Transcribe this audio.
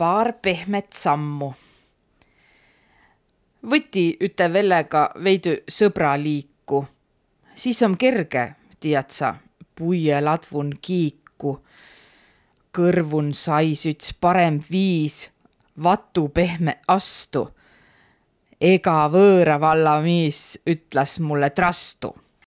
paar pehmet sammu. võti üte vellega veidi sõbraliiku, siis on kerge, tiiät sa, puieladvun kiiku. kõrvun sais üts parem viis, vatu pehme astu. ega võõra valla miis ütles mulle trastu